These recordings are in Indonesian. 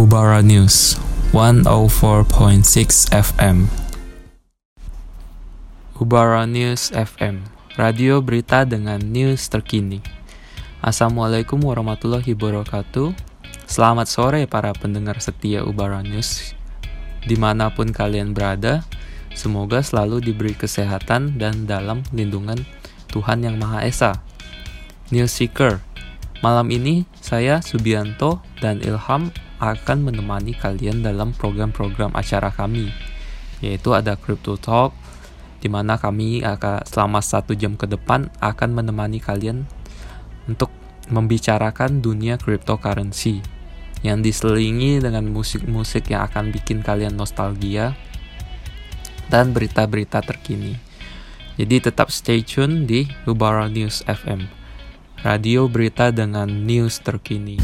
Ubara News 104.6 FM Ubara News FM Radio berita dengan news terkini. Assalamualaikum warahmatullahi wabarakatuh. Selamat sore para pendengar setia Ubara News. Di mana pun kalian berada Semoga selalu diberi kesehatan dan dalam lindungan Tuhan Yang Maha Esa. News Seeker Malam ini saya Subianto dan Ilham akan menemani kalian dalam program-program acara kami, yaitu ada Crypto Talk, di mana kami akan selama satu jam ke depan akan menemani kalian untuk membicarakan dunia cryptocurrency yang diselingi dengan musik-musik yang akan bikin kalian nostalgia dan berita-berita terkini. Jadi tetap stay tune di Ubara News FM, radio berita dengan news terkini.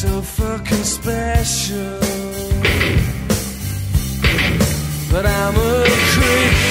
So fucking special but I'm a creep.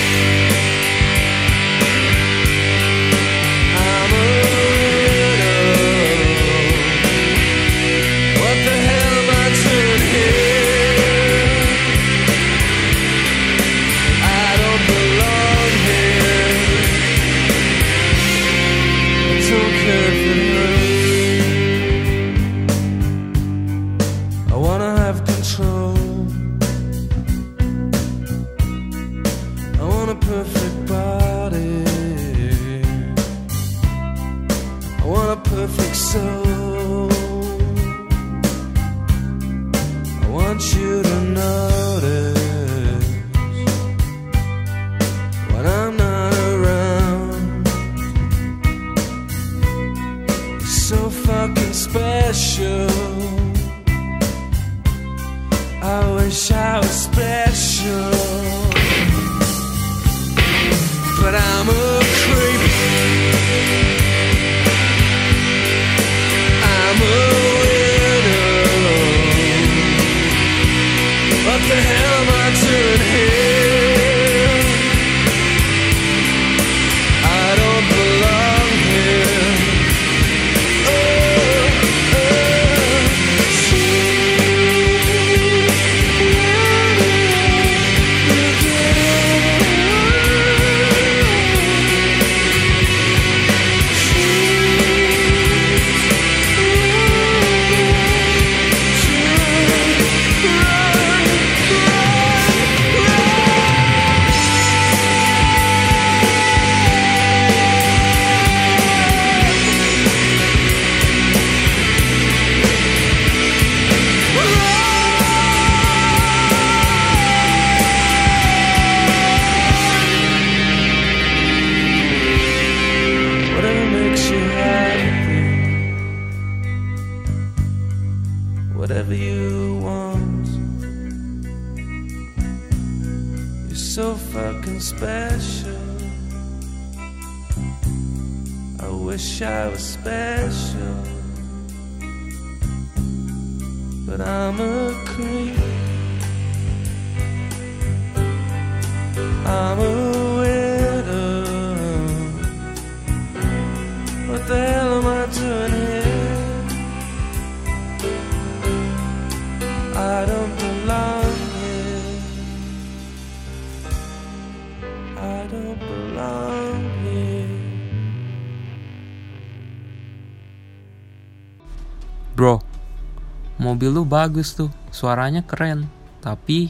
Mobil lu bagus tuh, suaranya keren. Tapi...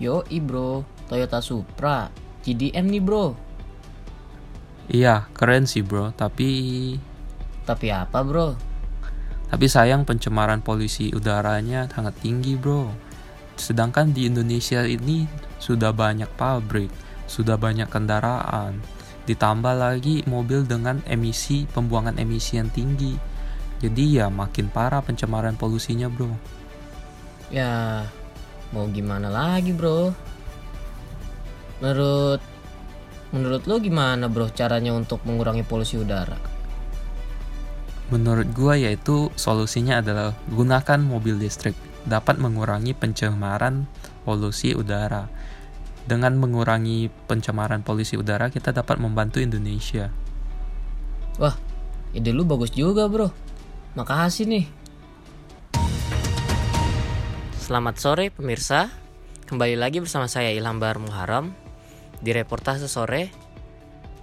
Yo, bro, Toyota Supra. GDM nih bro. Iya, keren sih bro, tapi Tapi apa bro? tapi sayang pencemaran polusi udaranya sangat tinggi bro. Sedangkan di Indonesia ini sudah banyak pabrik, sudah banyak kendaraan, ditambah lagi mobil dengan emisi pembuangan emisi yang tinggi. Jadi ya makin parah pencemaran polusinya bro. Ya mau gimana lagi bro? Menurut menurut lo gimana bro caranya untuk mengurangi polusi udara? Menurut gua yaitu solusinya adalah gunakan mobil listrik dapat mengurangi pencemaran polusi udara. Dengan mengurangi pencemaran polusi udara kita dapat membantu Indonesia. Wah ide lu bagus juga bro. Makasih nih. Selamat sore pemirsa. Kembali lagi bersama saya Ilham Bahar Muharam di reportase sore.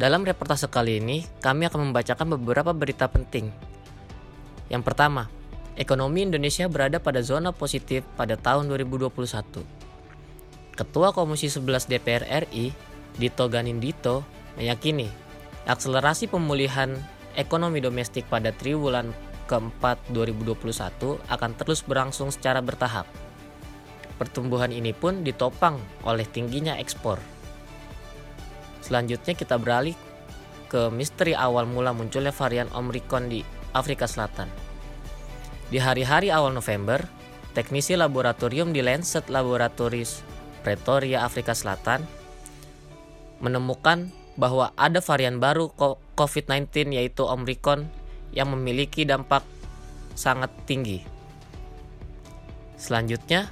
Dalam reportase kali ini, kami akan membacakan beberapa berita penting. Yang pertama, ekonomi Indonesia berada pada zona positif pada tahun 2021. Ketua Komisi 11 DPR RI, Dito Ganindito, meyakini akselerasi pemulihan ekonomi domestik pada triwulan keempat 2021 akan terus berlangsung secara bertahap. Pertumbuhan ini pun ditopang oleh tingginya ekspor. Selanjutnya kita beralih ke misteri awal mula munculnya varian Omicron di Afrika Selatan. Di hari-hari awal November, teknisi laboratorium di Lancet Laboratories Pretoria, Afrika Selatan menemukan bahwa ada varian baru COVID-19 yaitu Omicron yang memiliki dampak sangat tinggi. Selanjutnya,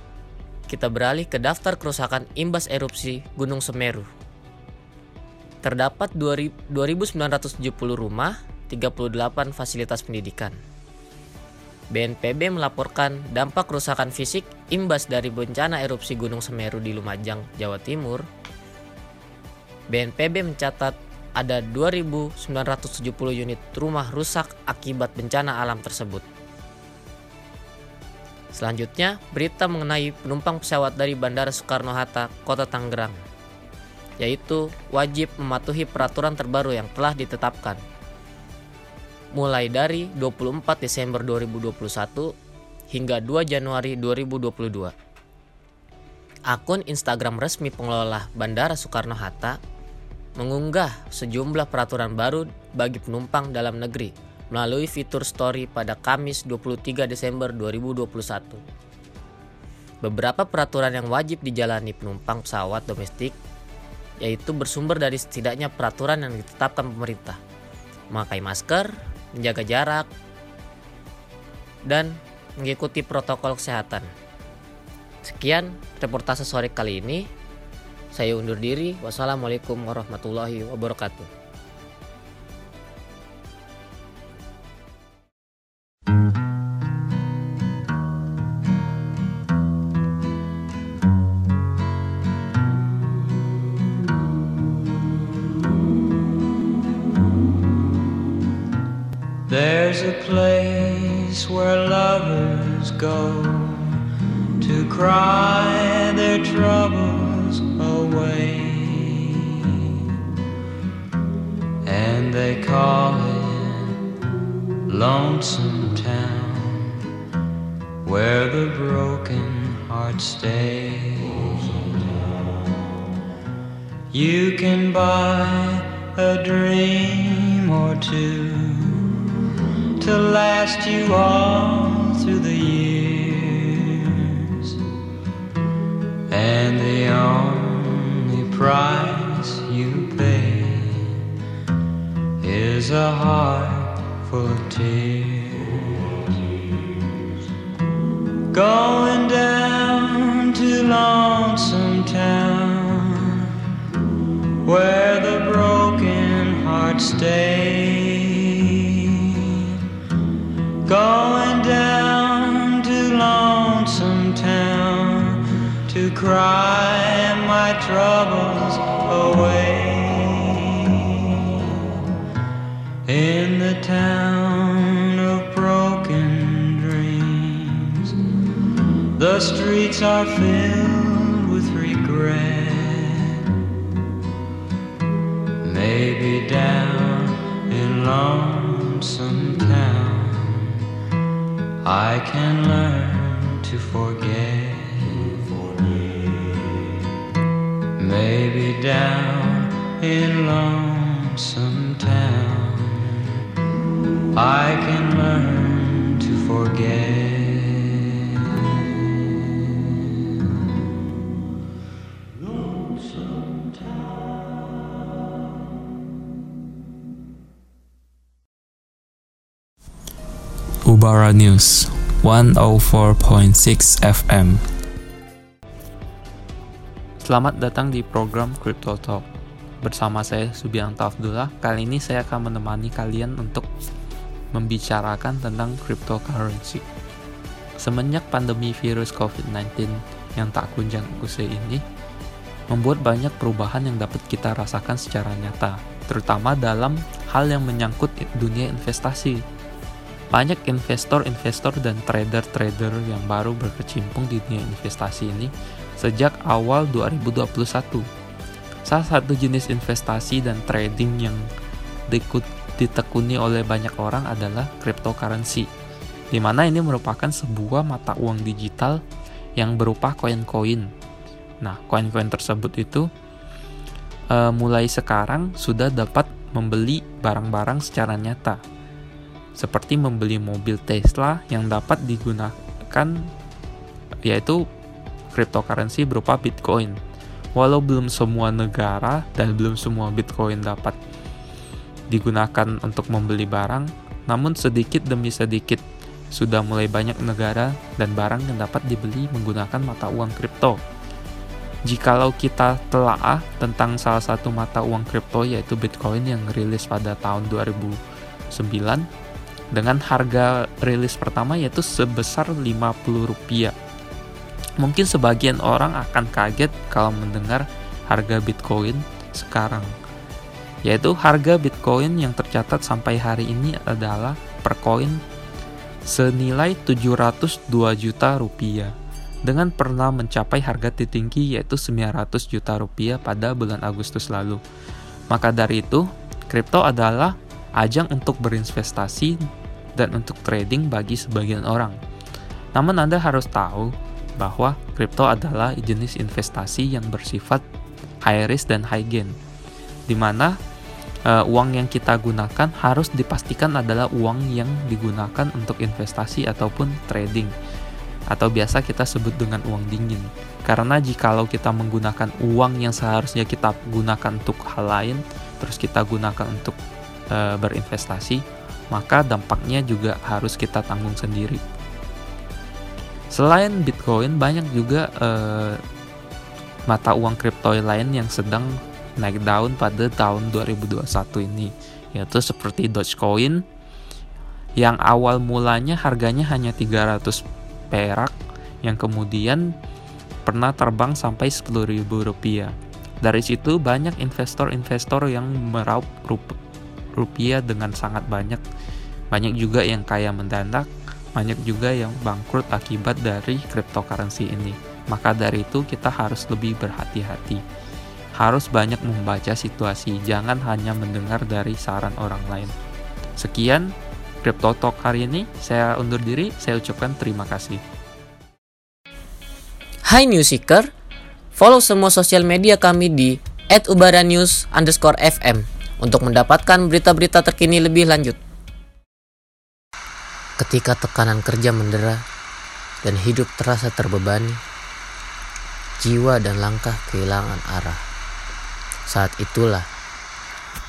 kita beralih ke daftar kerusakan imbas erupsi Gunung Semeru. Terdapat 2.970 rumah, 38 fasilitas pendidikan. BNPB melaporkan dampak kerusakan fisik imbas dari bencana erupsi Gunung Semeru di Lumajang, Jawa Timur. BNPB mencatat ada 2.970 unit rumah rusak akibat bencana alam tersebut. Selanjutnya, berita mengenai penumpang pesawat dari Bandara Soekarno-Hatta, Kota Tangerang, yaitu wajib mematuhi peraturan terbaru yang telah ditetapkan. Mulai dari 24 Desember 2021 hingga 2 Januari 2022. Akun Instagram resmi pengelola Bandara Soekarno-Hatta mengunggah sejumlah peraturan baru bagi penumpang dalam negeri melalui fitur story pada Kamis 23 Desember 2021. Beberapa peraturan yang wajib dijalani penumpang pesawat domestik yaitu bersumber dari setidaknya peraturan yang ditetapkan pemerintah. Memakai masker, menjaga jarak, dan mengikuti protokol kesehatan. Sekian reportase sore kali ini. Saya undur diri. Wassalamualaikum warahmatullahi wabarakatuh. There's a place where lovers go to cry their troubles away, and they call it Lonesome Town, where the broken heart stays. You can buy a dream or two to last you all through the years. And the only price you pay is a heart full of tears. Going down to Lonesome Town, where the broken heart stays the streets are filled with regret. Maybe down in lonesome town, I can learn to forget. Maybe down in lonesome town, I can learn to forget. Ubara News 104.6 FM. Selamat datang di program Crypto Talk. Bersama saya Subianto Abdullah, kali ini saya akan menemani kalian untuk membicarakan tentang cryptocurrency. Semenjak pandemi virus COVID-19 yang tak kunjung usai ini, membuat banyak perubahan yang dapat kita rasakan secara nyata, terutama dalam hal yang menyangkut dunia investasi banyak investor-investor dan trader-trader yang baru berkecimpung di dunia investasi ini sejak awal 2021. Salah satu jenis investasi dan trading yang ditekuni oleh banyak orang adalah cryptocurrency, di mana ini merupakan sebuah mata uang digital yang berupa koin-koin. Nah, koin-koin tersebut itu uh, mulai sekarang sudah dapat membeli barang-barang secara nyata seperti membeli mobil Tesla yang dapat digunakan yaitu cryptocurrency berupa Bitcoin. Walau belum semua negara dan belum semua Bitcoin dapat digunakan untuk membeli barang, namun sedikit demi sedikit sudah mulai banyak negara dan barang yang dapat dibeli menggunakan mata uang kripto. Jikalau kita telaah tentang salah satu mata uang kripto yaitu Bitcoin yang rilis pada tahun 2009, dengan harga rilis pertama yaitu sebesar 50 rupiah. Mungkin sebagian orang akan kaget kalau mendengar harga Bitcoin sekarang. Yaitu harga Bitcoin yang tercatat sampai hari ini adalah per koin senilai 702 juta rupiah dengan pernah mencapai harga tertinggi yaitu 900 juta rupiah pada bulan Agustus lalu. Maka dari itu, kripto adalah ajang untuk berinvestasi dan untuk trading bagi sebagian orang. Namun Anda harus tahu bahwa kripto adalah jenis investasi yang bersifat high risk dan high gain, di mana uh, uang yang kita gunakan harus dipastikan adalah uang yang digunakan untuk investasi ataupun trading atau biasa kita sebut dengan uang dingin. Karena jikalau kita menggunakan uang yang seharusnya kita gunakan untuk hal lain, terus kita gunakan untuk e, berinvestasi, maka dampaknya juga harus kita tanggung sendiri. Selain Bitcoin, banyak juga e, mata uang kripto lain yang sedang naik daun pada tahun 2021 ini, yaitu seperti Dogecoin yang awal mulanya harganya hanya 300 perak yang kemudian pernah terbang sampai 10.000 rupiah. Dari situ banyak investor-investor yang meraup rupiah dengan sangat banyak. Banyak juga yang kaya mendadak, banyak juga yang bangkrut akibat dari cryptocurrency ini. Maka dari itu kita harus lebih berhati-hati. Harus banyak membaca situasi, jangan hanya mendengar dari saran orang lain. Sekian Crypto Talk hari ini. Saya undur diri, saya ucapkan terima kasih. Hai New follow semua sosial media kami di @ubaranews underscore fm untuk mendapatkan berita-berita terkini lebih lanjut. Ketika tekanan kerja mendera dan hidup terasa terbebani, jiwa dan langkah kehilangan arah. Saat itulah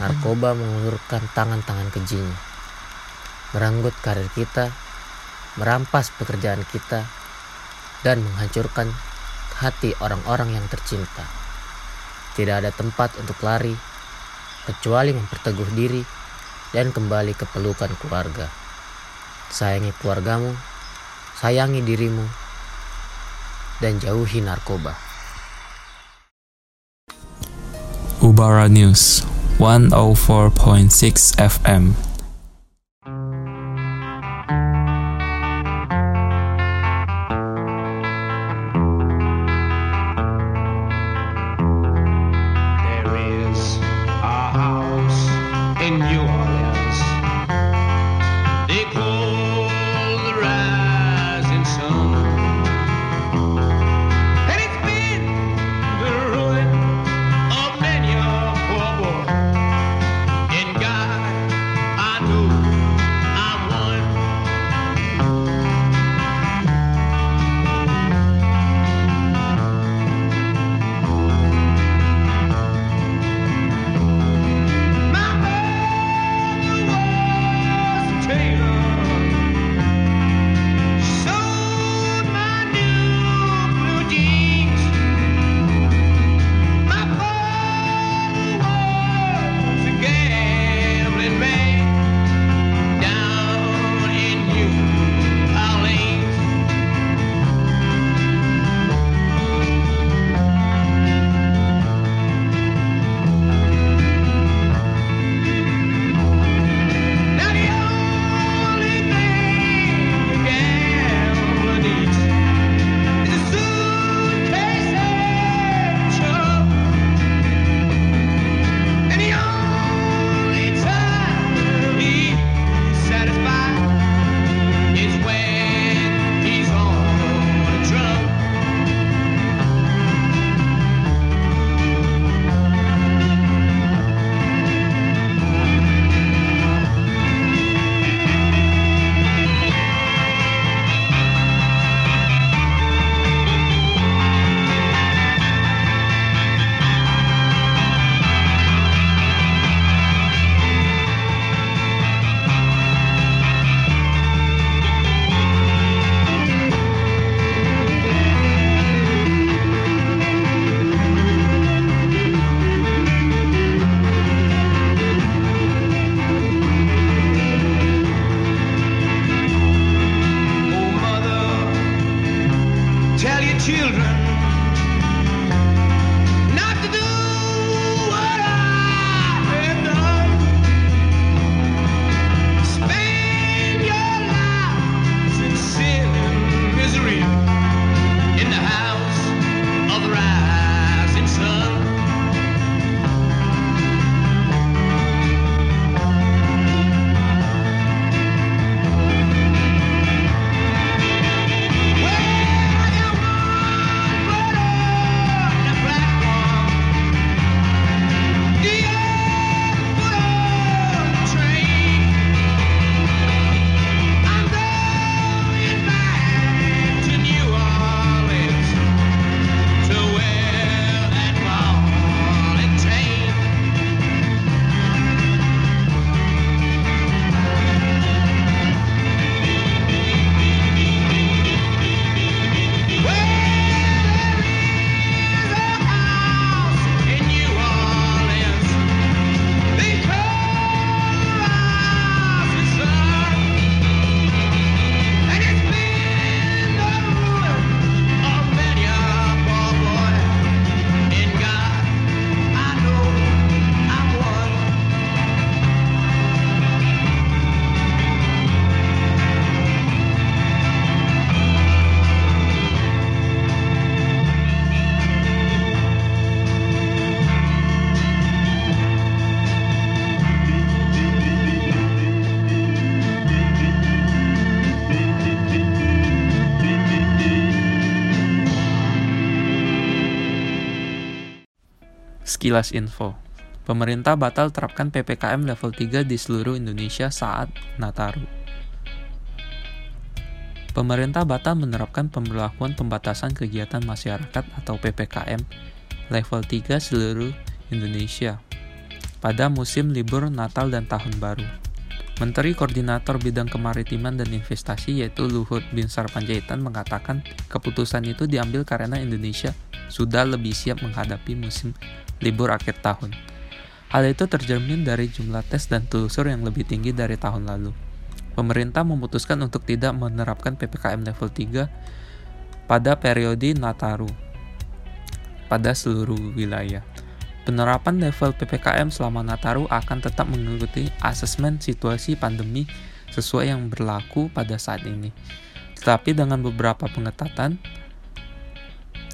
narkoba mengulurkan tangan-tangan kejinya, merenggut karir kita, merampas pekerjaan kita, dan menghancurkan hati orang-orang yang tercinta. Tidak ada tempat untuk lari kecuali memperteguh diri dan kembali ke pelukan keluarga. Sayangi keluargamu, sayangi dirimu, dan jauhi narkoba. Ubara News 104.6 FM Sekilas info. Pemerintah batal terapkan PPKM level 3 di seluruh Indonesia saat Nataru. Pemerintah batal menerapkan pemberlakuan pembatasan kegiatan masyarakat atau PPKM level 3 seluruh Indonesia pada musim libur Natal dan Tahun Baru. Menteri Koordinator Bidang Kemaritiman dan Investasi yaitu Luhut Binsar Panjaitan mengatakan keputusan itu diambil karena Indonesia sudah lebih siap menghadapi musim libur akhir tahun. Hal itu tercermin dari jumlah tes dan telusur yang lebih tinggi dari tahun lalu. Pemerintah memutuskan untuk tidak menerapkan PPKM level 3 pada periode Nataru pada seluruh wilayah. Penerapan level PPKM selama Nataru akan tetap mengikuti asesmen situasi pandemi sesuai yang berlaku pada saat ini. Tetapi dengan beberapa pengetatan,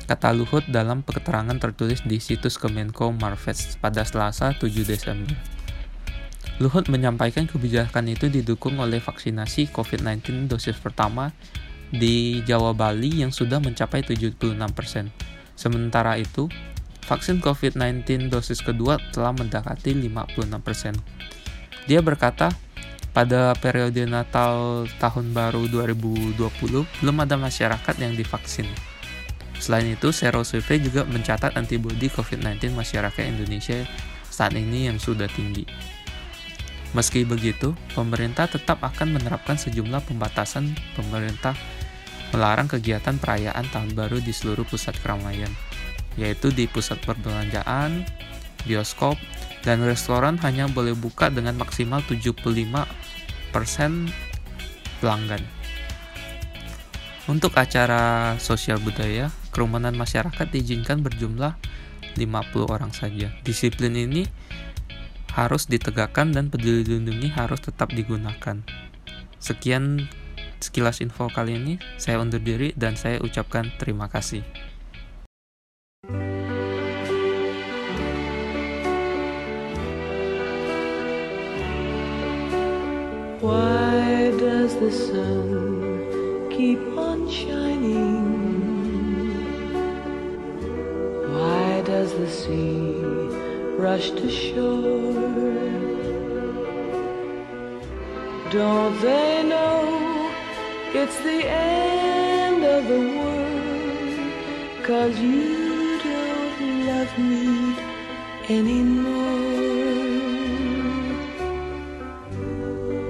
kata Luhut dalam keterangan tertulis di situs Kemenko Marves pada Selasa 7 Desember. Luhut menyampaikan kebijakan itu didukung oleh vaksinasi COVID-19 dosis pertama di Jawa Bali yang sudah mencapai 76%. Sementara itu, vaksin COVID-19 dosis kedua telah mendekati 56%. Dia berkata, pada periode Natal tahun baru 2020 belum ada masyarakat yang divaksin. Selain itu, Sero Survey juga mencatat antibodi COVID-19 masyarakat Indonesia saat ini yang sudah tinggi. Meski begitu, pemerintah tetap akan menerapkan sejumlah pembatasan pemerintah melarang kegiatan perayaan tahun baru di seluruh pusat keramaian yaitu di pusat perbelanjaan, bioskop, dan restoran hanya boleh buka dengan maksimal 75% pelanggan. Untuk acara sosial budaya, kerumunan masyarakat diizinkan berjumlah 50 orang saja. Disiplin ini harus ditegakkan dan peduli lindungi harus tetap digunakan. Sekian sekilas info kali ini, saya undur diri dan saya ucapkan terima kasih. Why does the sun keep on shining? Does the sea rush to shore? Don't they know it's the end of the world? Cause you don't love me anymore.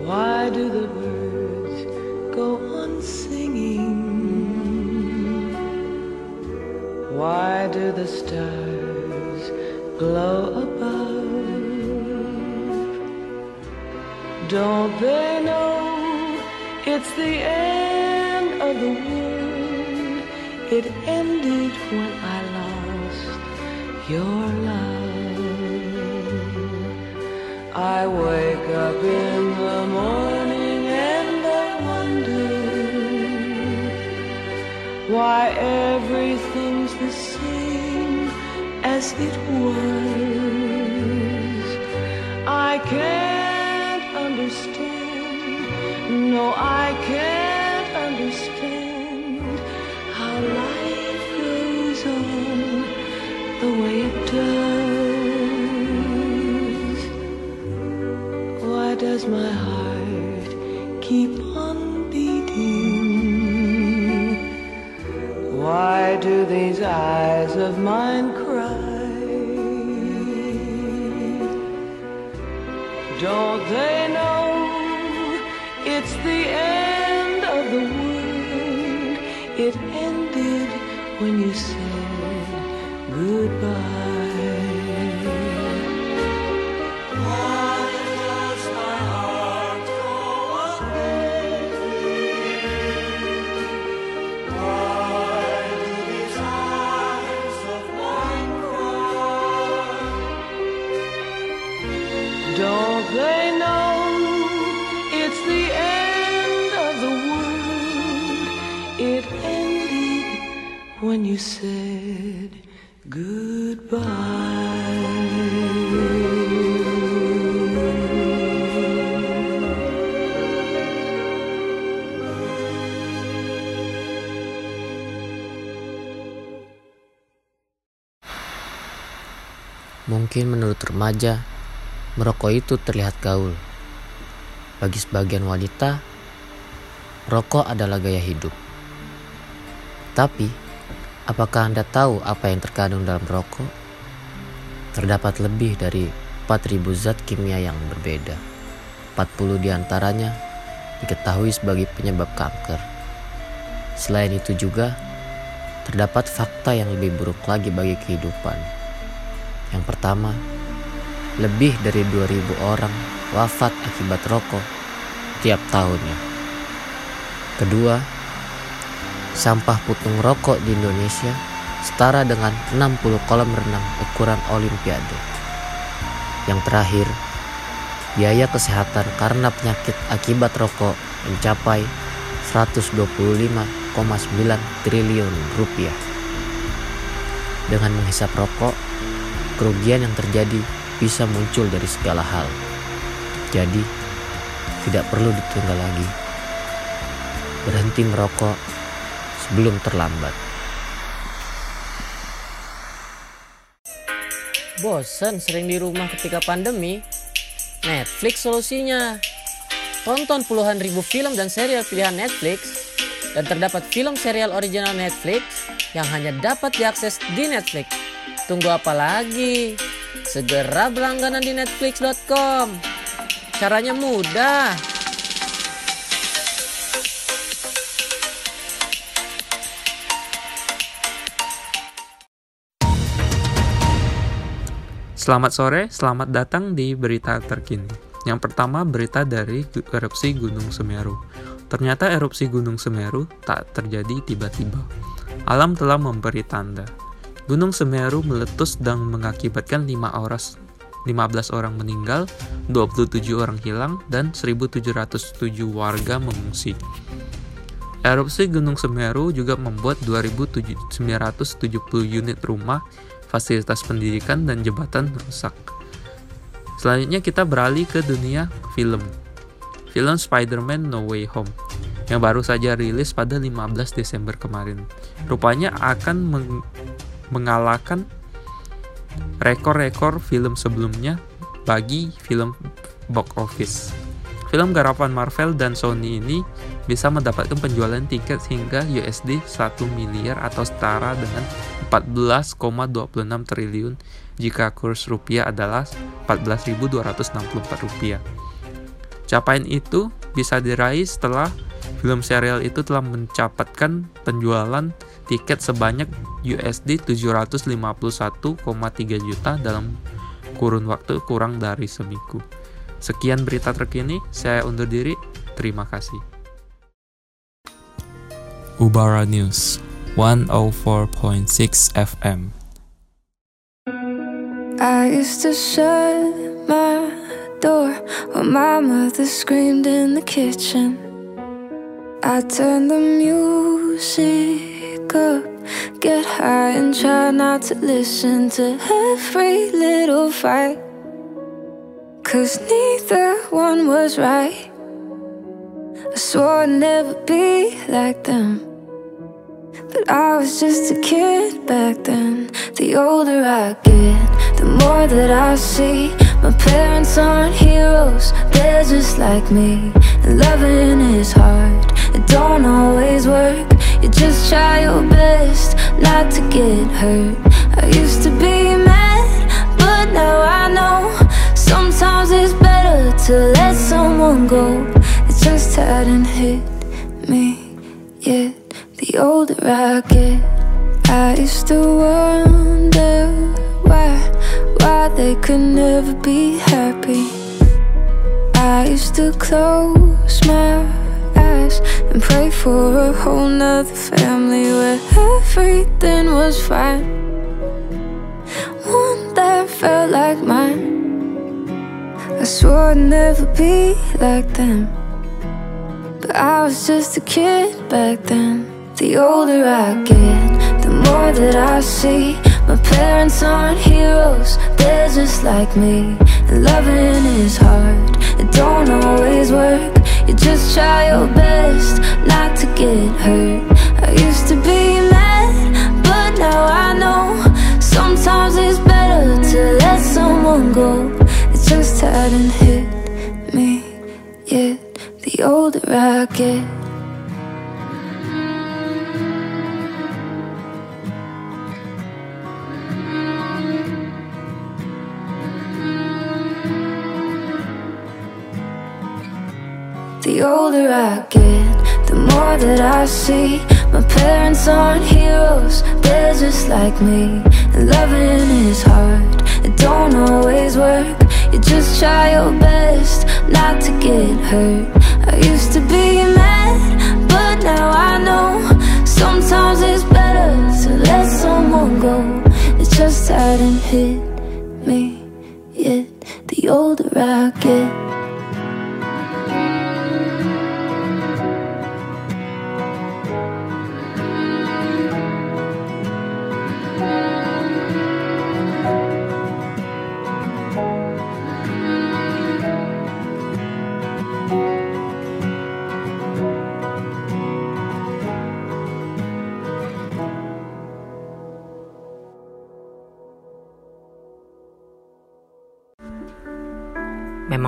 Why do the birds go on singing? Why do the stars glow above? Don't they know it's the end of the world? It ended when I lost your love. I wake up in the morning and I wonder why same it was. I can't understand, no, I can't understand how life goes on the way it does. Why does my heart keep on beating? Why do these eyes of mine Don't they know it's the end of the world? It ended when you said you said. Mungkin menurut remaja, merokok itu terlihat gaul. Bagi sebagian wanita, rokok adalah gaya hidup. Tapi, apakah Anda tahu apa yang terkandung dalam rokok? Terdapat lebih dari 4000 zat kimia yang berbeda. 40 di antaranya diketahui sebagai penyebab kanker. Selain itu juga, terdapat fakta yang lebih buruk lagi bagi kehidupan. Yang pertama, lebih dari 2000 orang wafat akibat rokok tiap tahunnya. Kedua, sampah putung rokok di Indonesia setara dengan 60 kolam renang ukuran olimpiade. Yang terakhir, biaya kesehatan karena penyakit akibat rokok mencapai 125,9 triliun rupiah. Dengan menghisap rokok, kerugian yang terjadi bisa muncul dari segala hal. Jadi, tidak perlu ditunda lagi. Berhenti merokok sebelum terlambat. Bosan sering di rumah ketika pandemi? Netflix solusinya. Tonton puluhan ribu film dan serial pilihan Netflix dan terdapat film serial original Netflix yang hanya dapat diakses di Netflix. Tunggu apa lagi? Segera berlangganan di netflix.com. Caranya mudah. Selamat sore, selamat datang di berita terkini. Yang pertama berita dari erupsi Gunung Semeru. Ternyata erupsi Gunung Semeru tak terjadi tiba-tiba. Alam telah memberi tanda. Gunung Semeru meletus dan mengakibatkan 5 orang 15 orang meninggal, 27 orang hilang, dan 1.707 warga mengungsi. Erupsi Gunung Semeru juga membuat 2.970 unit rumah fasilitas pendidikan dan jembatan rusak. Selanjutnya kita beralih ke dunia film. Film Spider-Man No Way Home yang baru saja rilis pada 15 Desember kemarin. Rupanya akan meng mengalahkan rekor-rekor film sebelumnya bagi film box office. Film garapan Marvel dan Sony ini bisa mendapatkan penjualan tiket hingga USD 1 miliar atau setara dengan 14,26 triliun jika kurs rupiah adalah 14.264 rupiah. Capaian itu bisa diraih setelah film serial itu telah mencatatkan penjualan tiket sebanyak USD 751,3 juta dalam kurun waktu kurang dari seminggu. Sekian berita terkini, saya undur diri. Terima kasih. Ubara News 104.6 FM. I used to shut my door when my mother screamed in the kitchen. I turned the music up, get high and try not to listen to every little fight. Cause neither one was right. I swore I'd never be like them. But I was just a kid back then. The older I get, the more that I see. My parents aren't heroes, they're just like me. And loving is hard, it don't always work. You just try your best not to get hurt. I used to be mad, but now I know sometimes it's better to let someone go. It just hadn't hit me yet. The older I get, I used to wonder why, why they could never be happy. I used to close my eyes and pray for a whole nother family where everything was fine. One that felt like mine. I swore I'd never be like them. But I was just a kid back then. The older I get, the more that I see. My parents aren't heroes, they're just like me. And loving is hard, it don't always work. You just try your best not to get hurt. I used to be mad, but now I know sometimes it's better to let someone go. Hadn't hit me yet. The older I get. The older I get, the more that I see My parents aren't heroes, they're just like me And loving is hard, it don't always work You just try your best not to get hurt. I used to be mad, but now I know Sometimes it's better to let someone go. It just hadn't hit me yet. The older I get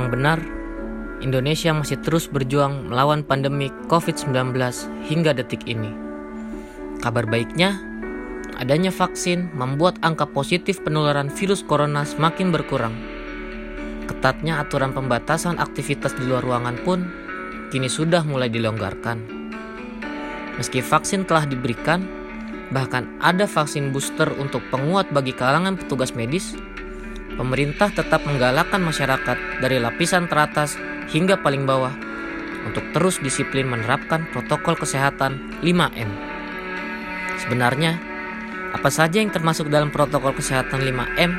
Memang benar, Indonesia masih terus berjuang melawan pandemi COVID-19 hingga detik ini. Kabar baiknya, adanya vaksin membuat angka positif penularan virus corona semakin berkurang. Ketatnya aturan pembatasan aktivitas di luar ruangan pun kini sudah mulai dilonggarkan. Meski vaksin telah diberikan, bahkan ada vaksin booster untuk penguat bagi kalangan petugas medis, pemerintah tetap menggalakkan masyarakat dari lapisan teratas hingga paling bawah untuk terus disiplin menerapkan protokol kesehatan 5M. Sebenarnya, apa saja yang termasuk dalam protokol kesehatan 5M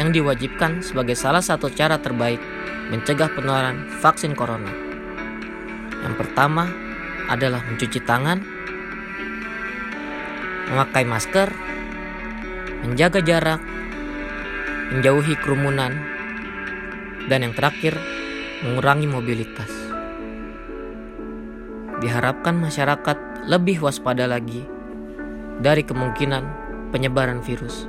yang diwajibkan sebagai salah satu cara terbaik mencegah penularan vaksin corona? Yang pertama adalah mencuci tangan, memakai masker, menjaga jarak, menjauhi kerumunan, dan yang terakhir, mengurangi mobilitas. Diharapkan masyarakat lebih waspada lagi dari kemungkinan penyebaran virus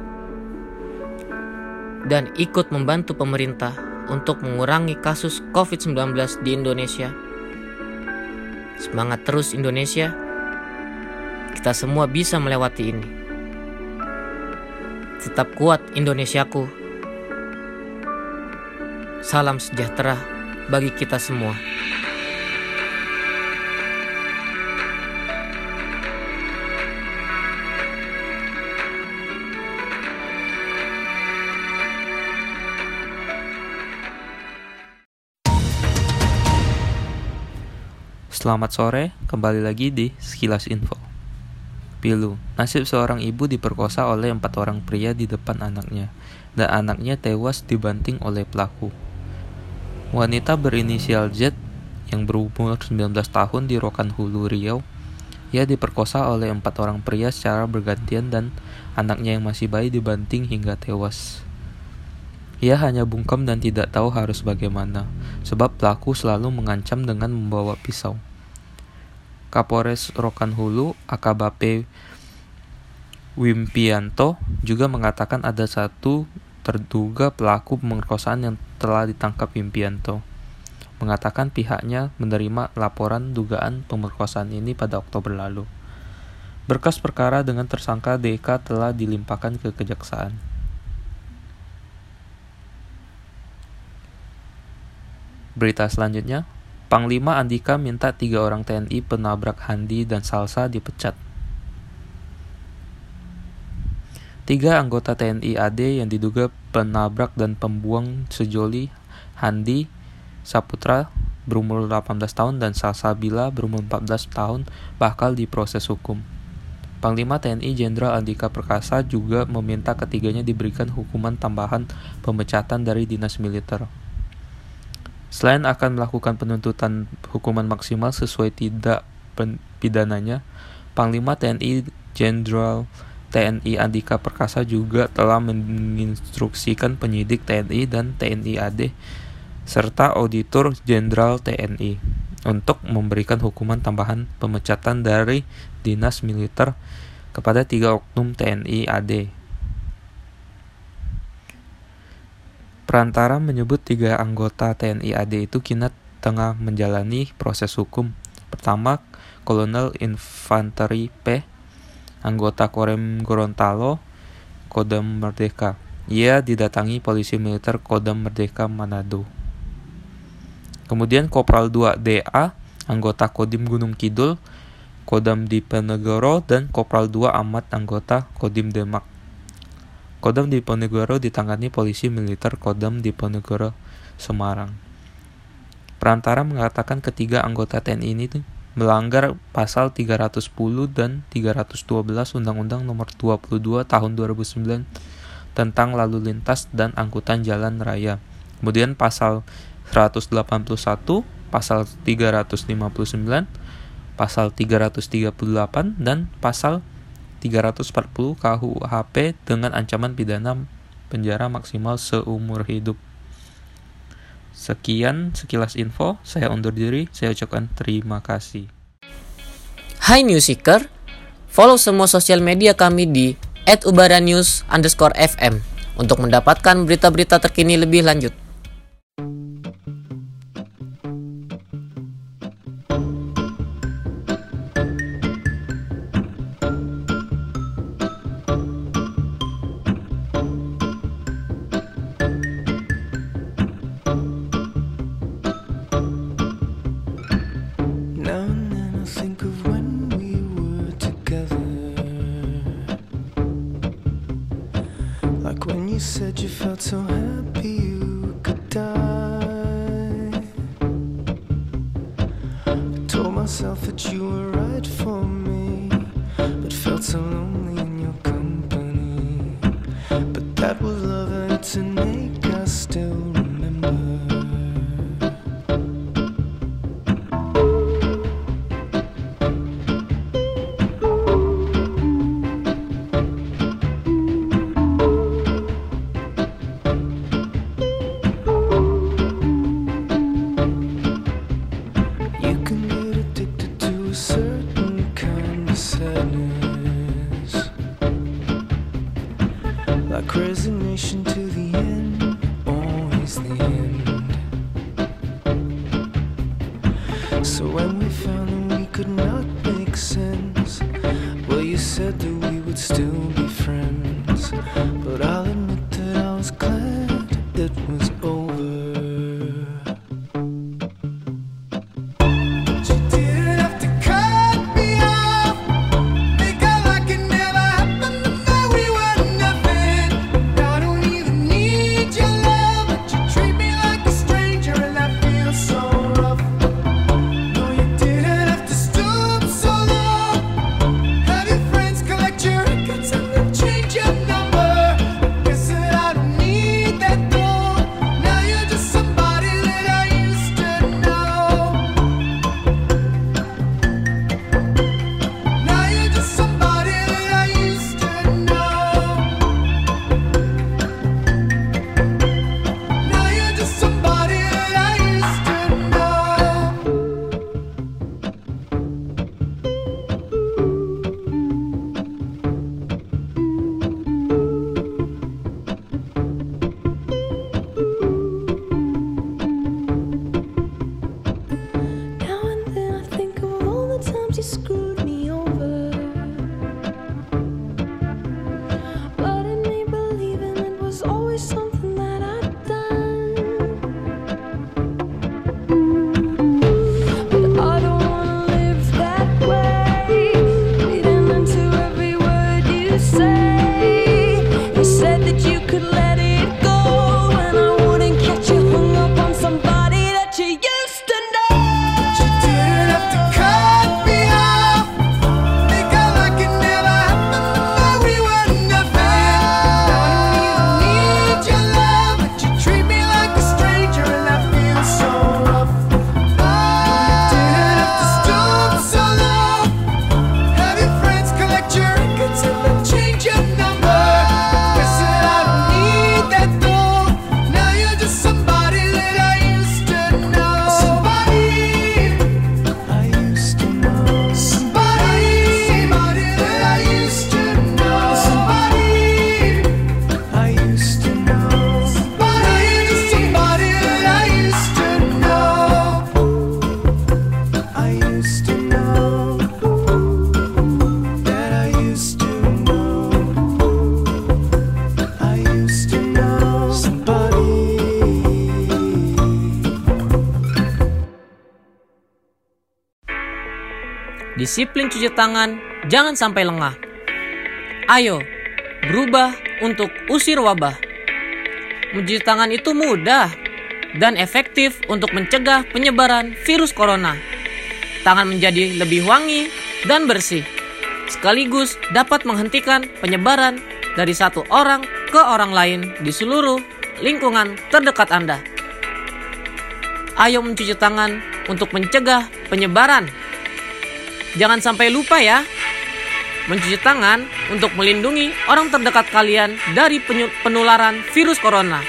dan ikut membantu pemerintah untuk mengurangi kasus COVID-19 di Indonesia. Semangat terus Indonesia, kita semua bisa melewati ini. Tetap kuat Indonesiaku. Salam sejahtera bagi kita semua. Selamat sore, kembali lagi di Sekilas Info. Pilu, nasib seorang ibu diperkosa oleh empat orang pria di depan anaknya, dan anaknya tewas dibanting oleh pelaku. Wanita berinisial Z yang berumur 19 tahun di Rokan Hulu, Riau, ia diperkosa oleh empat orang pria secara bergantian dan anaknya yang masih bayi dibanting hingga tewas. Ia hanya bungkam dan tidak tahu harus bagaimana, sebab pelaku selalu mengancam dengan membawa pisau. Kapolres Rokan Hulu, AKBP Wimpianto, juga mengatakan ada satu terduga pelaku pemerkosaan yang telah ditangkap Wimpianto, mengatakan pihaknya menerima laporan dugaan pemerkosaan ini pada Oktober lalu. Berkas perkara dengan tersangka DK telah dilimpahkan ke kejaksaan. Berita selanjutnya, Panglima Andika minta tiga orang TNI penabrak Handi dan Salsa dipecat. Tiga anggota TNI AD yang diduga penabrak dan pembuang sejoli Handi Saputra berumur 18 tahun dan Salsabila berumur 14 tahun bakal diproses hukum. Panglima TNI Jenderal Andika Perkasa juga meminta ketiganya diberikan hukuman tambahan pemecatan dari dinas militer. Selain akan melakukan penuntutan hukuman maksimal sesuai tidak pidananya, Panglima TNI Jenderal TNI Andika Perkasa juga telah menginstruksikan penyidik TNI dan TNI AD serta Auditor Jenderal TNI untuk memberikan hukuman tambahan pemecatan dari dinas militer kepada tiga oknum TNI AD. Perantara menyebut tiga anggota TNI AD itu kini tengah menjalani proses hukum. Pertama, Kolonel Infanteri P, anggota Korem Gorontalo, Kodam Merdeka. Ia didatangi polisi militer Kodam Merdeka Manado. Kemudian Kopral 2 DA, anggota Kodim Gunung Kidul, Kodam Diponegoro, dan Kopral 2 Amat, anggota Kodim Demak. Kodam Diponegoro ditangani polisi militer Kodam Diponegoro Semarang. Perantara mengatakan ketiga anggota TNI ini melanggar pasal 310 dan 312 Undang-Undang Nomor 22 Tahun 2009 tentang lalu lintas dan angkutan jalan raya. Kemudian pasal 181, pasal 359, pasal 338 dan pasal 340 KUHP dengan ancaman pidana penjara maksimal seumur hidup. Sekian sekilas info, saya undur diri, saya ucapkan terima kasih. Hai Seeker, follow semua sosial media kami di @ubaranews_fm untuk mendapatkan berita-berita terkini lebih lanjut. Felt so happy disiplin cuci tangan jangan sampai lengah. Ayo, berubah untuk usir wabah. Mencuci tangan itu mudah dan efektif untuk mencegah penyebaran virus corona. Tangan menjadi lebih wangi dan bersih, sekaligus dapat menghentikan penyebaran dari satu orang ke orang lain di seluruh lingkungan terdekat Anda. Ayo mencuci tangan untuk mencegah penyebaran. Jangan sampai lupa ya, mencuci tangan untuk melindungi orang terdekat kalian dari penularan virus corona.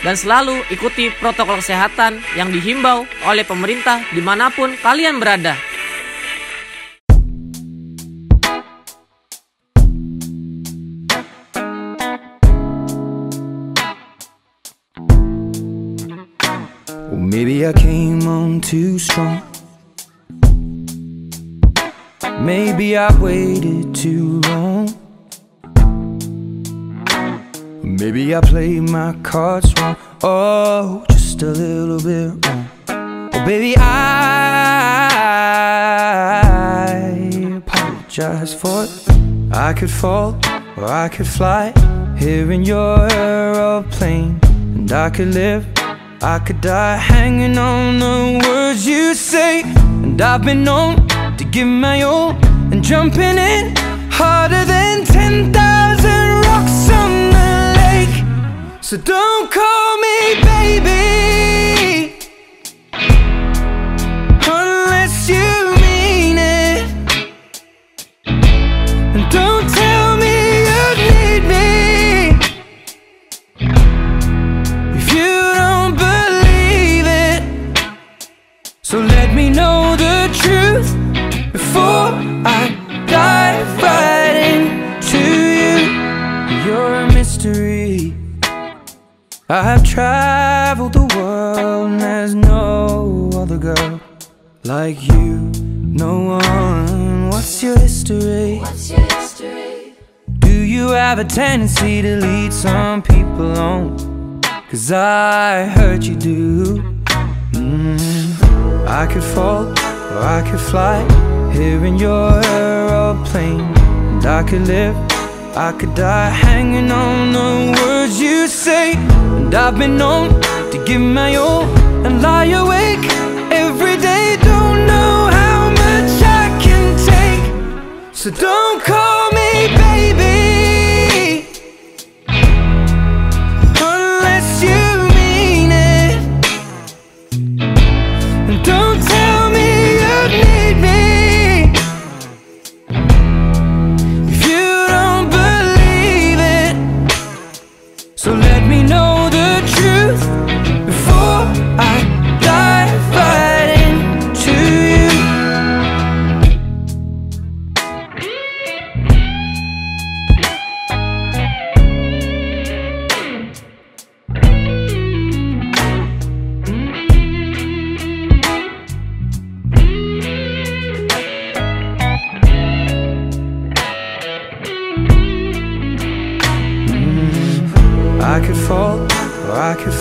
Dan selalu ikuti protokol kesehatan yang dihimbau oleh pemerintah di mana pun kalian berada. Maybe I came on too strong. Maybe I waited too long. Maybe I played my cards wrong. Oh, just a little bit wrong. Oh, baby, I apologize for it. I could fall or I could fly here in your aeroplane, and I could live. I could die hanging on the words you say, and I've been known to give my all and jumping in harder than 10,000 rocks on the lake. So don't call me baby I've traveled the world and there's no other girl like you. No one. What's your history? What's your history? Do you have a tendency to lead some people on? Cause I heard you do. Mm. I could fall or I could fly here in your aeroplane. And I could live, I could die hanging on the words you say. And I've been known to give my all and lie awake every day. Don't know how much I can take. So don't call me baby.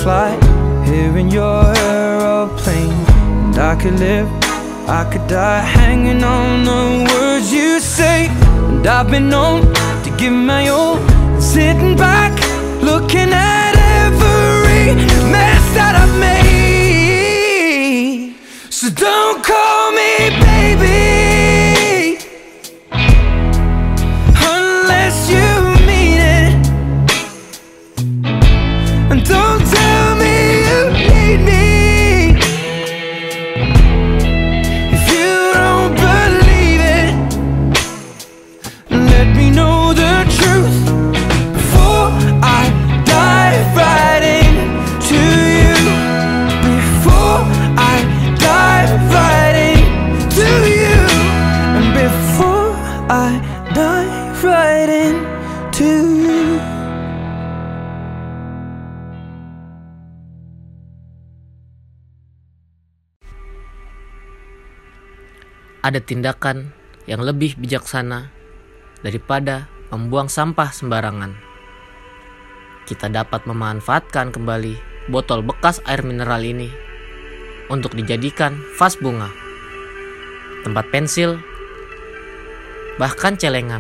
Fly here in your aeroplane. And I could live, I could die hanging on the words you say. And I've been known to give my all sitting back, looking at every mess that I've made. So don't call me baby ada tindakan yang lebih bijaksana daripada membuang sampah sembarangan. Kita dapat memanfaatkan kembali botol bekas air mineral ini untuk dijadikan vas bunga. tempat pensil, bahkan celengan.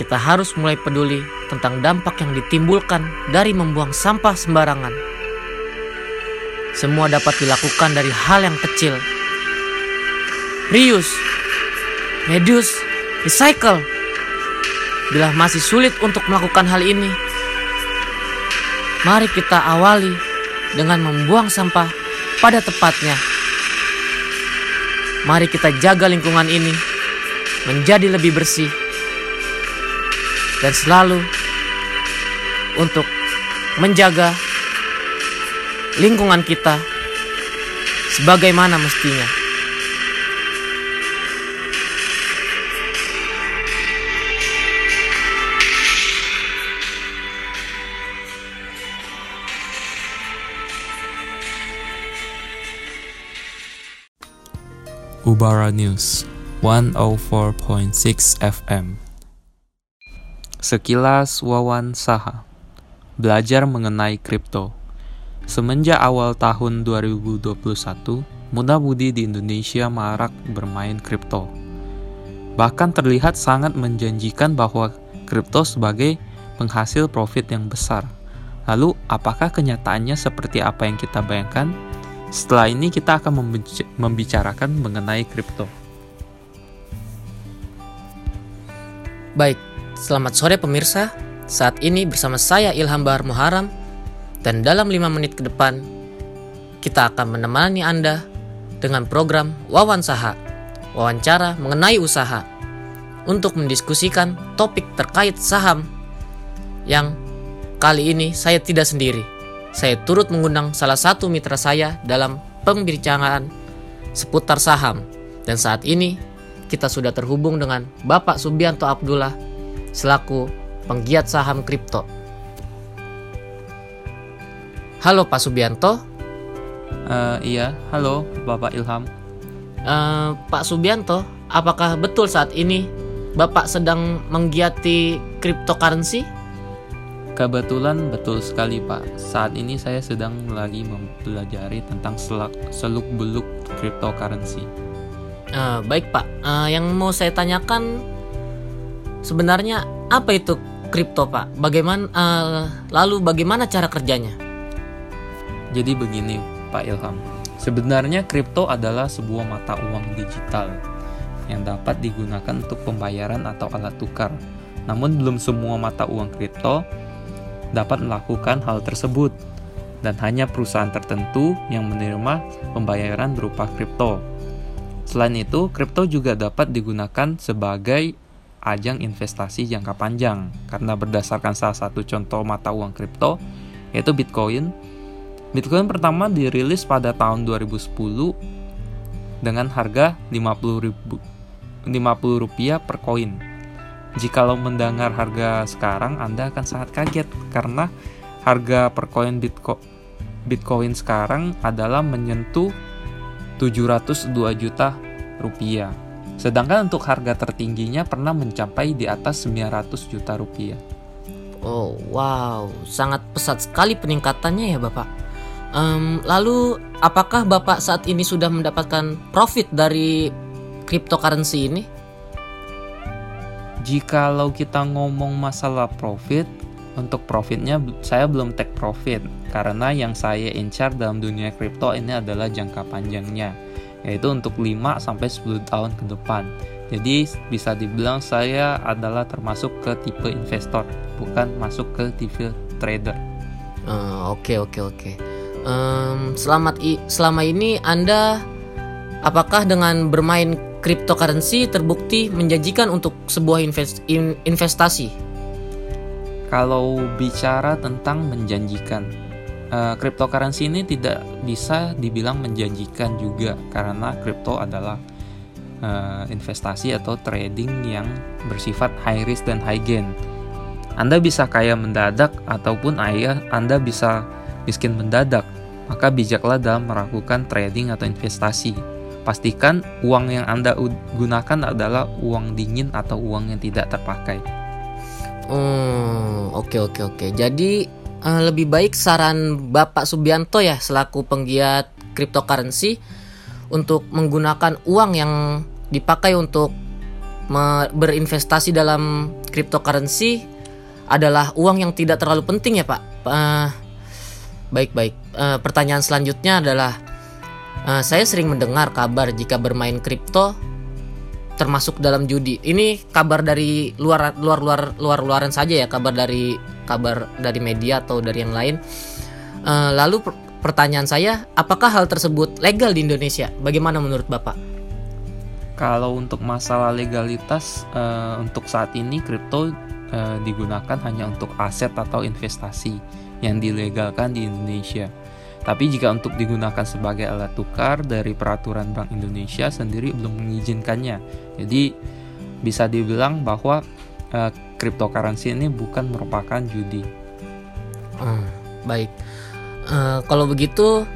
Kita harus mulai peduli tentang dampak yang ditimbulkan dari membuang sampah sembarangan. Semua dapat dilakukan dari hal yang kecil. Reuse, reduce, recycle. Bila masih sulit untuk melakukan hal ini, mari kita awali dengan membuang sampah pada tepatnya. Mari kita jaga lingkungan ini menjadi lebih bersih dan selalu untuk menjaga lingkungan kita sebagaimana mestinya. Ubara News 104.6 FM Sekilas wawancara Belajar mengenai kripto Semenjak awal tahun 2021, muda-mudi di Indonesia marak bermain kripto. Bahkan terlihat sangat menjanjikan bahwa kripto sebagai penghasil profit yang besar. Lalu, apakah kenyataannya seperti apa yang kita bayangkan? Setelah ini kita akan membicarakan mengenai kripto. Baik, selamat sore pemirsa. Saat ini bersama saya Ilham Bahar Muharam dan dalam 5 menit ke depan kita akan menemani Anda dengan program Wawancara, wawancara mengenai usaha untuk mendiskusikan topik terkait saham yang kali ini saya tidak sendiri. Saya turut mengundang salah satu mitra saya dalam pembicaraan seputar saham. Dan saat ini kita sudah terhubung dengan Bapak Subianto Abdullah selaku penggiat saham kripto. Halo Pak Subianto. Uh, iya, halo Bapak Ilham. Uh, Pak Subianto, apakah betul saat ini Bapak sedang menggiati cryptocurrency? Kebetulan betul sekali Pak. Saat ini saya sedang lagi mempelajari tentang seluk-beluk cryptocurrency. Uh, baik Pak, uh, yang mau saya tanyakan sebenarnya apa itu kripto Pak? Bagaimana uh, lalu bagaimana cara kerjanya? Jadi begini Pak Ilham, sebenarnya kripto adalah sebuah mata uang digital yang dapat digunakan untuk pembayaran atau alat tukar. Namun belum semua mata uang kripto dapat melakukan hal tersebut dan hanya perusahaan tertentu yang menerima pembayaran berupa kripto. Selain itu, kripto juga dapat digunakan sebagai ajang investasi jangka panjang karena berdasarkan salah satu contoh mata uang kripto yaitu Bitcoin. Bitcoin pertama dirilis pada tahun 2010 dengan harga 50 ribu, 50 rupiah per koin Jikalau mendengar harga sekarang, Anda akan sangat kaget karena harga per koin Bitcoin, Bitcoin sekarang adalah menyentuh 702 juta rupiah. Sedangkan untuk harga tertingginya pernah mencapai di atas 900 juta rupiah. Oh wow, sangat pesat sekali peningkatannya ya Bapak. Um, lalu apakah Bapak saat ini sudah mendapatkan profit dari cryptocurrency ini? Jikalau kita ngomong masalah profit, untuk profitnya saya belum take profit karena yang saya incar dalam dunia kripto ini adalah jangka panjangnya yaitu untuk 5 sampai 10 tahun ke depan. Jadi bisa dibilang saya adalah termasuk ke tipe investor, bukan masuk ke tipe trader. Ah, oke oke oke. Selamat selama ini Anda apakah dengan bermain cryptocurrency terbukti menjanjikan untuk sebuah invest, in, investasi. Kalau bicara tentang menjanjikan, uh, cryptocurrency ini tidak bisa dibilang menjanjikan juga karena crypto adalah uh, investasi atau trading yang bersifat high risk dan high gain. Anda bisa kaya mendadak ataupun ayah Anda bisa miskin mendadak. Maka bijaklah dalam melakukan trading atau investasi Pastikan uang yang Anda gunakan adalah uang dingin atau uang yang tidak terpakai. Hmm, oke oke oke. Jadi uh, lebih baik saran Bapak Subianto ya selaku penggiat cryptocurrency untuk menggunakan uang yang dipakai untuk berinvestasi dalam cryptocurrency adalah uang yang tidak terlalu penting ya Pak. Uh, baik baik. Uh, pertanyaan selanjutnya adalah uh, saya sering mendengar kabar jika bermain kripto termasuk dalam judi. Ini kabar dari luar luar luar luar luaran saja ya kabar dari kabar dari media atau dari yang lain. Uh, lalu per pertanyaan saya, apakah hal tersebut legal di Indonesia? Bagaimana menurut Bapak? Kalau untuk masalah legalitas uh, untuk saat ini kripto uh, digunakan hanya untuk aset atau investasi yang dilegalkan di Indonesia. Tapi jika untuk digunakan sebagai alat tukar dari peraturan Bank Indonesia sendiri belum mengizinkannya. Jadi bisa dibilang bahwa uh, cryptocurrency ini bukan merupakan judi. Hmm, baik. Uh, kalau begitu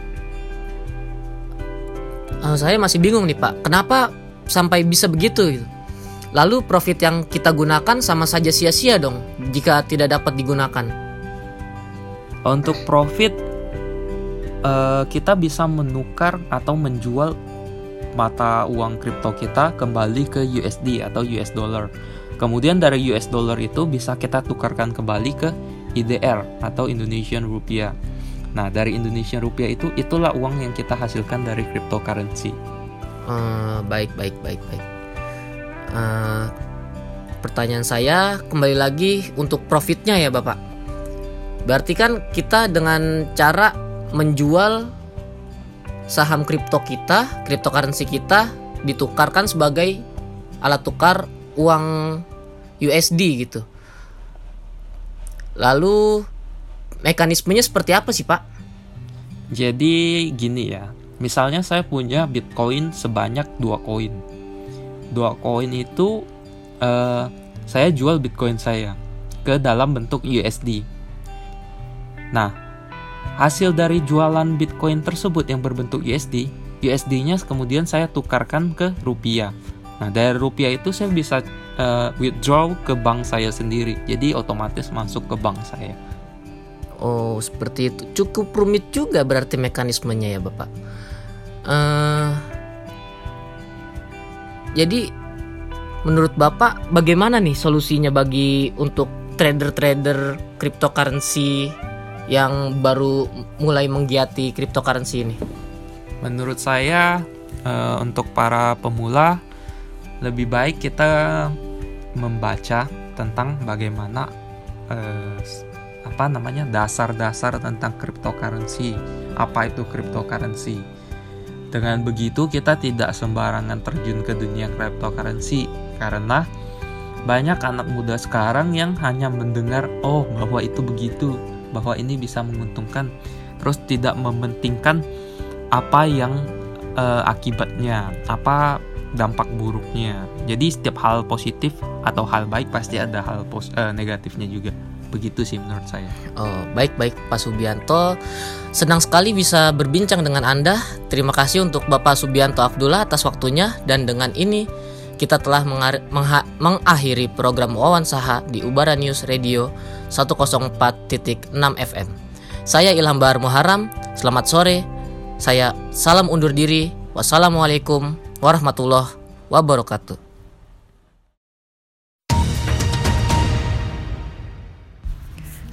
uh, saya masih bingung nih Pak. Kenapa sampai bisa begitu gitu. Lalu profit yang kita gunakan sama saja sia-sia dong jika tidak dapat digunakan. Untuk profit uh, kita bisa menukar atau menjual mata uang kripto kita kembali ke USD atau US dollar. Kemudian dari US dollar itu bisa kita tukarkan kembali ke IDR atau Indonesian rupiah. Nah, dari Indonesian rupiah itu itulah uang yang kita hasilkan dari cryptocurrency. Uh, baik, baik, baik, baik. Uh, pertanyaan saya kembali lagi untuk profitnya ya Bapak. Berarti kan kita dengan cara menjual saham kripto kita, cryptocurrency kita ditukarkan sebagai alat tukar uang USD gitu. Lalu mekanismenya seperti apa sih Pak? Jadi gini ya, Misalnya saya punya Bitcoin sebanyak dua koin. Dua koin itu uh, saya jual Bitcoin saya ke dalam bentuk USD. Nah, hasil dari jualan Bitcoin tersebut yang berbentuk USD, USD-nya kemudian saya tukarkan ke rupiah. Nah, dari rupiah itu saya bisa uh, withdraw ke bank saya sendiri. Jadi otomatis masuk ke bank saya. Oh, seperti itu. Cukup rumit juga berarti mekanismenya ya, Bapak. Uh, jadi menurut Bapak bagaimana nih solusinya bagi untuk trader-trader cryptocurrency yang baru mulai menggiati cryptocurrency ini? Menurut saya uh, untuk para pemula lebih baik kita membaca tentang bagaimana uh, apa namanya dasar-dasar tentang cryptocurrency. Apa itu cryptocurrency? Dengan begitu kita tidak sembarangan terjun ke dunia cryptocurrency karena banyak anak muda sekarang yang hanya mendengar oh bahwa itu begitu, bahwa ini bisa menguntungkan terus tidak mementingkan apa yang uh, akibatnya, apa dampak buruknya. Jadi setiap hal positif atau hal baik pasti ada hal pos uh, negatifnya juga. Begitu sih menurut saya. Oh, baik-baik Pak Subianto. Senang sekali bisa berbincang dengan Anda. Terima kasih untuk Bapak Subianto Abdullah atas waktunya dan dengan ini kita telah mengakhiri program wawancara di Ubara News Radio 104.6 FM. Saya Ilham Bahar Muharam. Selamat sore. Saya salam undur diri. Wassalamualaikum warahmatullahi wabarakatuh.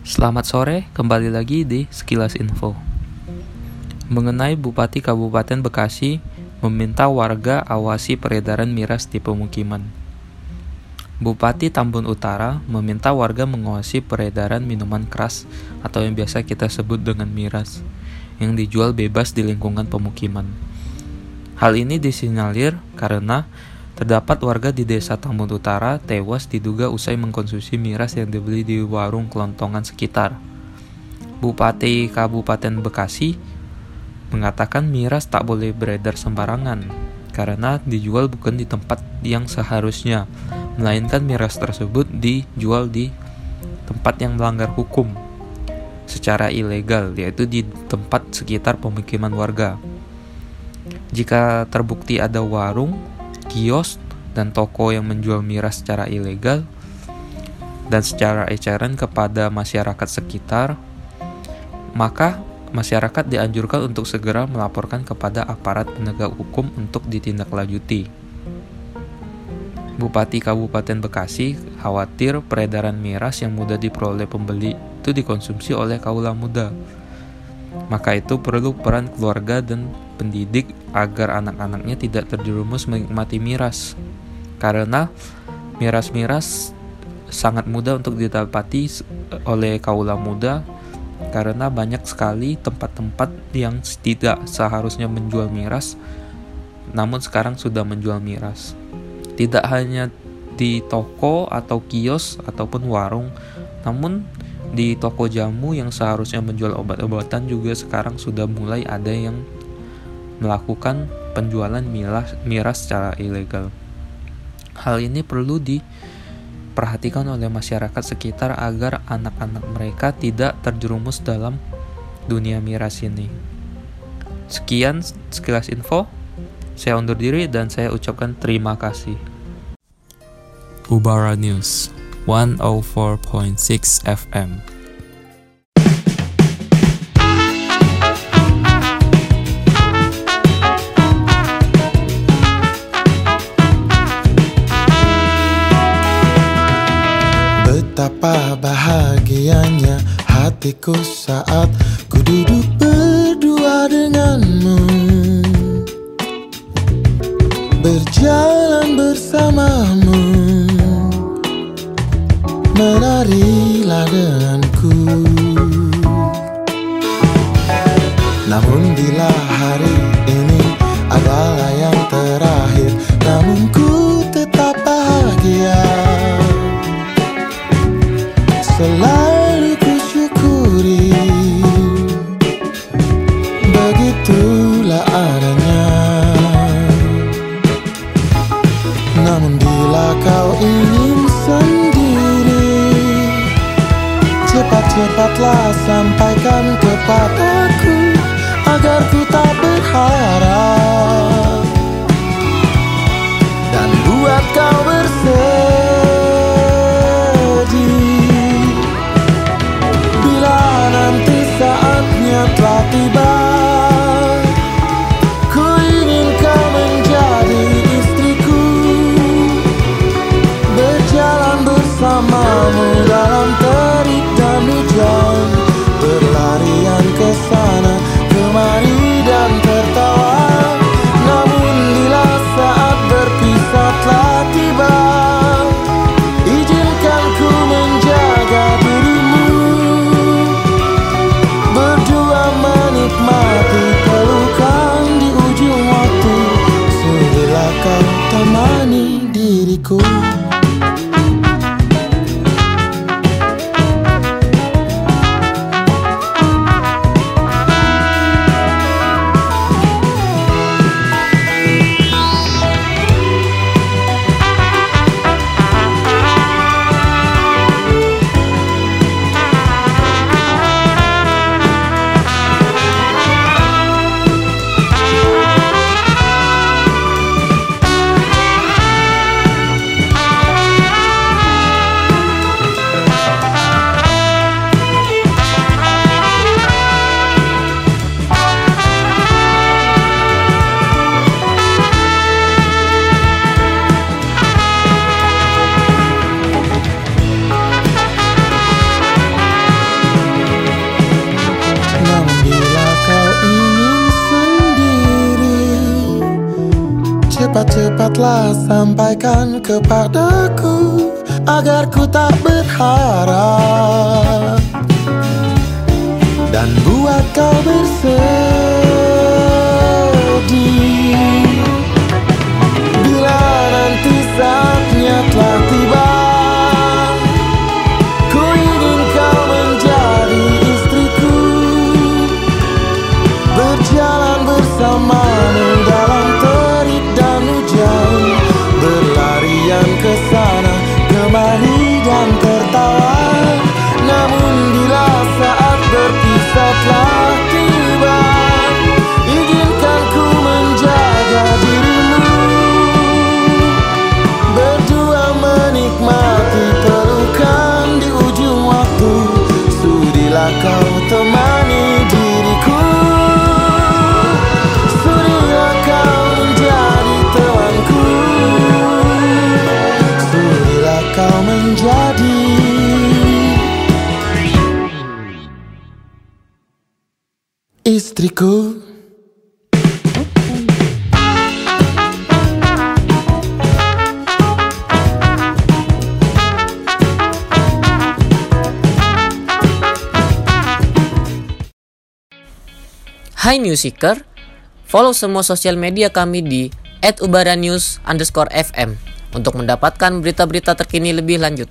Selamat sore, kembali lagi di Sekilas Info. Mengenai Bupati Kabupaten Bekasi meminta warga awasi peredaran miras di pemukiman. Bupati Tambun Utara meminta warga mengawasi peredaran minuman keras atau yang biasa kita sebut dengan miras yang dijual bebas di lingkungan pemukiman. Hal ini disinyalir karena Terdapat warga di desa Tambun Utara tewas diduga usai mengkonsumsi miras yang dibeli di warung kelontongan sekitar. Bupati Kabupaten Bekasi mengatakan miras tak boleh beredar sembarangan karena dijual bukan di tempat yang seharusnya, melainkan miras tersebut dijual di tempat yang melanggar hukum secara ilegal, yaitu di tempat sekitar pemukiman warga. Jika terbukti ada warung kios dan toko yang menjual miras secara ilegal dan secara eceran kepada masyarakat sekitar, maka masyarakat dianjurkan untuk segera melaporkan kepada aparat penegak hukum untuk ditindaklanjuti. Bupati Kabupaten Bekasi khawatir peredaran miras yang mudah diperoleh pembeli itu dikonsumsi oleh kaula muda. Maka itu perlu peran keluarga dan pendidik agar anak-anaknya tidak terjerumus menikmati miras. Karena miras-miras sangat mudah untuk didapati oleh kaula muda karena banyak sekali tempat-tempat yang tidak seharusnya menjual miras namun sekarang sudah menjual miras. Tidak hanya di toko atau kios ataupun warung, namun di toko jamu yang seharusnya menjual obat-obatan juga sekarang sudah mulai ada yang melakukan penjualan miras, miras secara ilegal. Hal ini perlu diperhatikan oleh masyarakat sekitar agar anak-anak mereka tidak terjerumus dalam dunia miras ini. Sekian sekilas info. Saya undur diri dan saya ucapkan terima kasih. Ubara News 104.6 FM Betapa bahagianya hatiku saat ku duduk berdua denganmu. Berjalan bersamamu. Menarilah denganku. Namun bila hari ini adalah yang Selalu ku syukuri Begitulah adanya. Namun bila kau ingin sendiri Cepat-cepatlah sampaikan kepadaku Agar ku tak berharap Cepat-cepatlah sampaikan kepadaku Agar ku tak berharap. Dan buat kau bersedih Bila nanti saatnya telah tiba istriku Hai Newseeker, follow semua sosial media kami di @ubaranews_fm untuk mendapatkan berita-berita terkini lebih lanjut.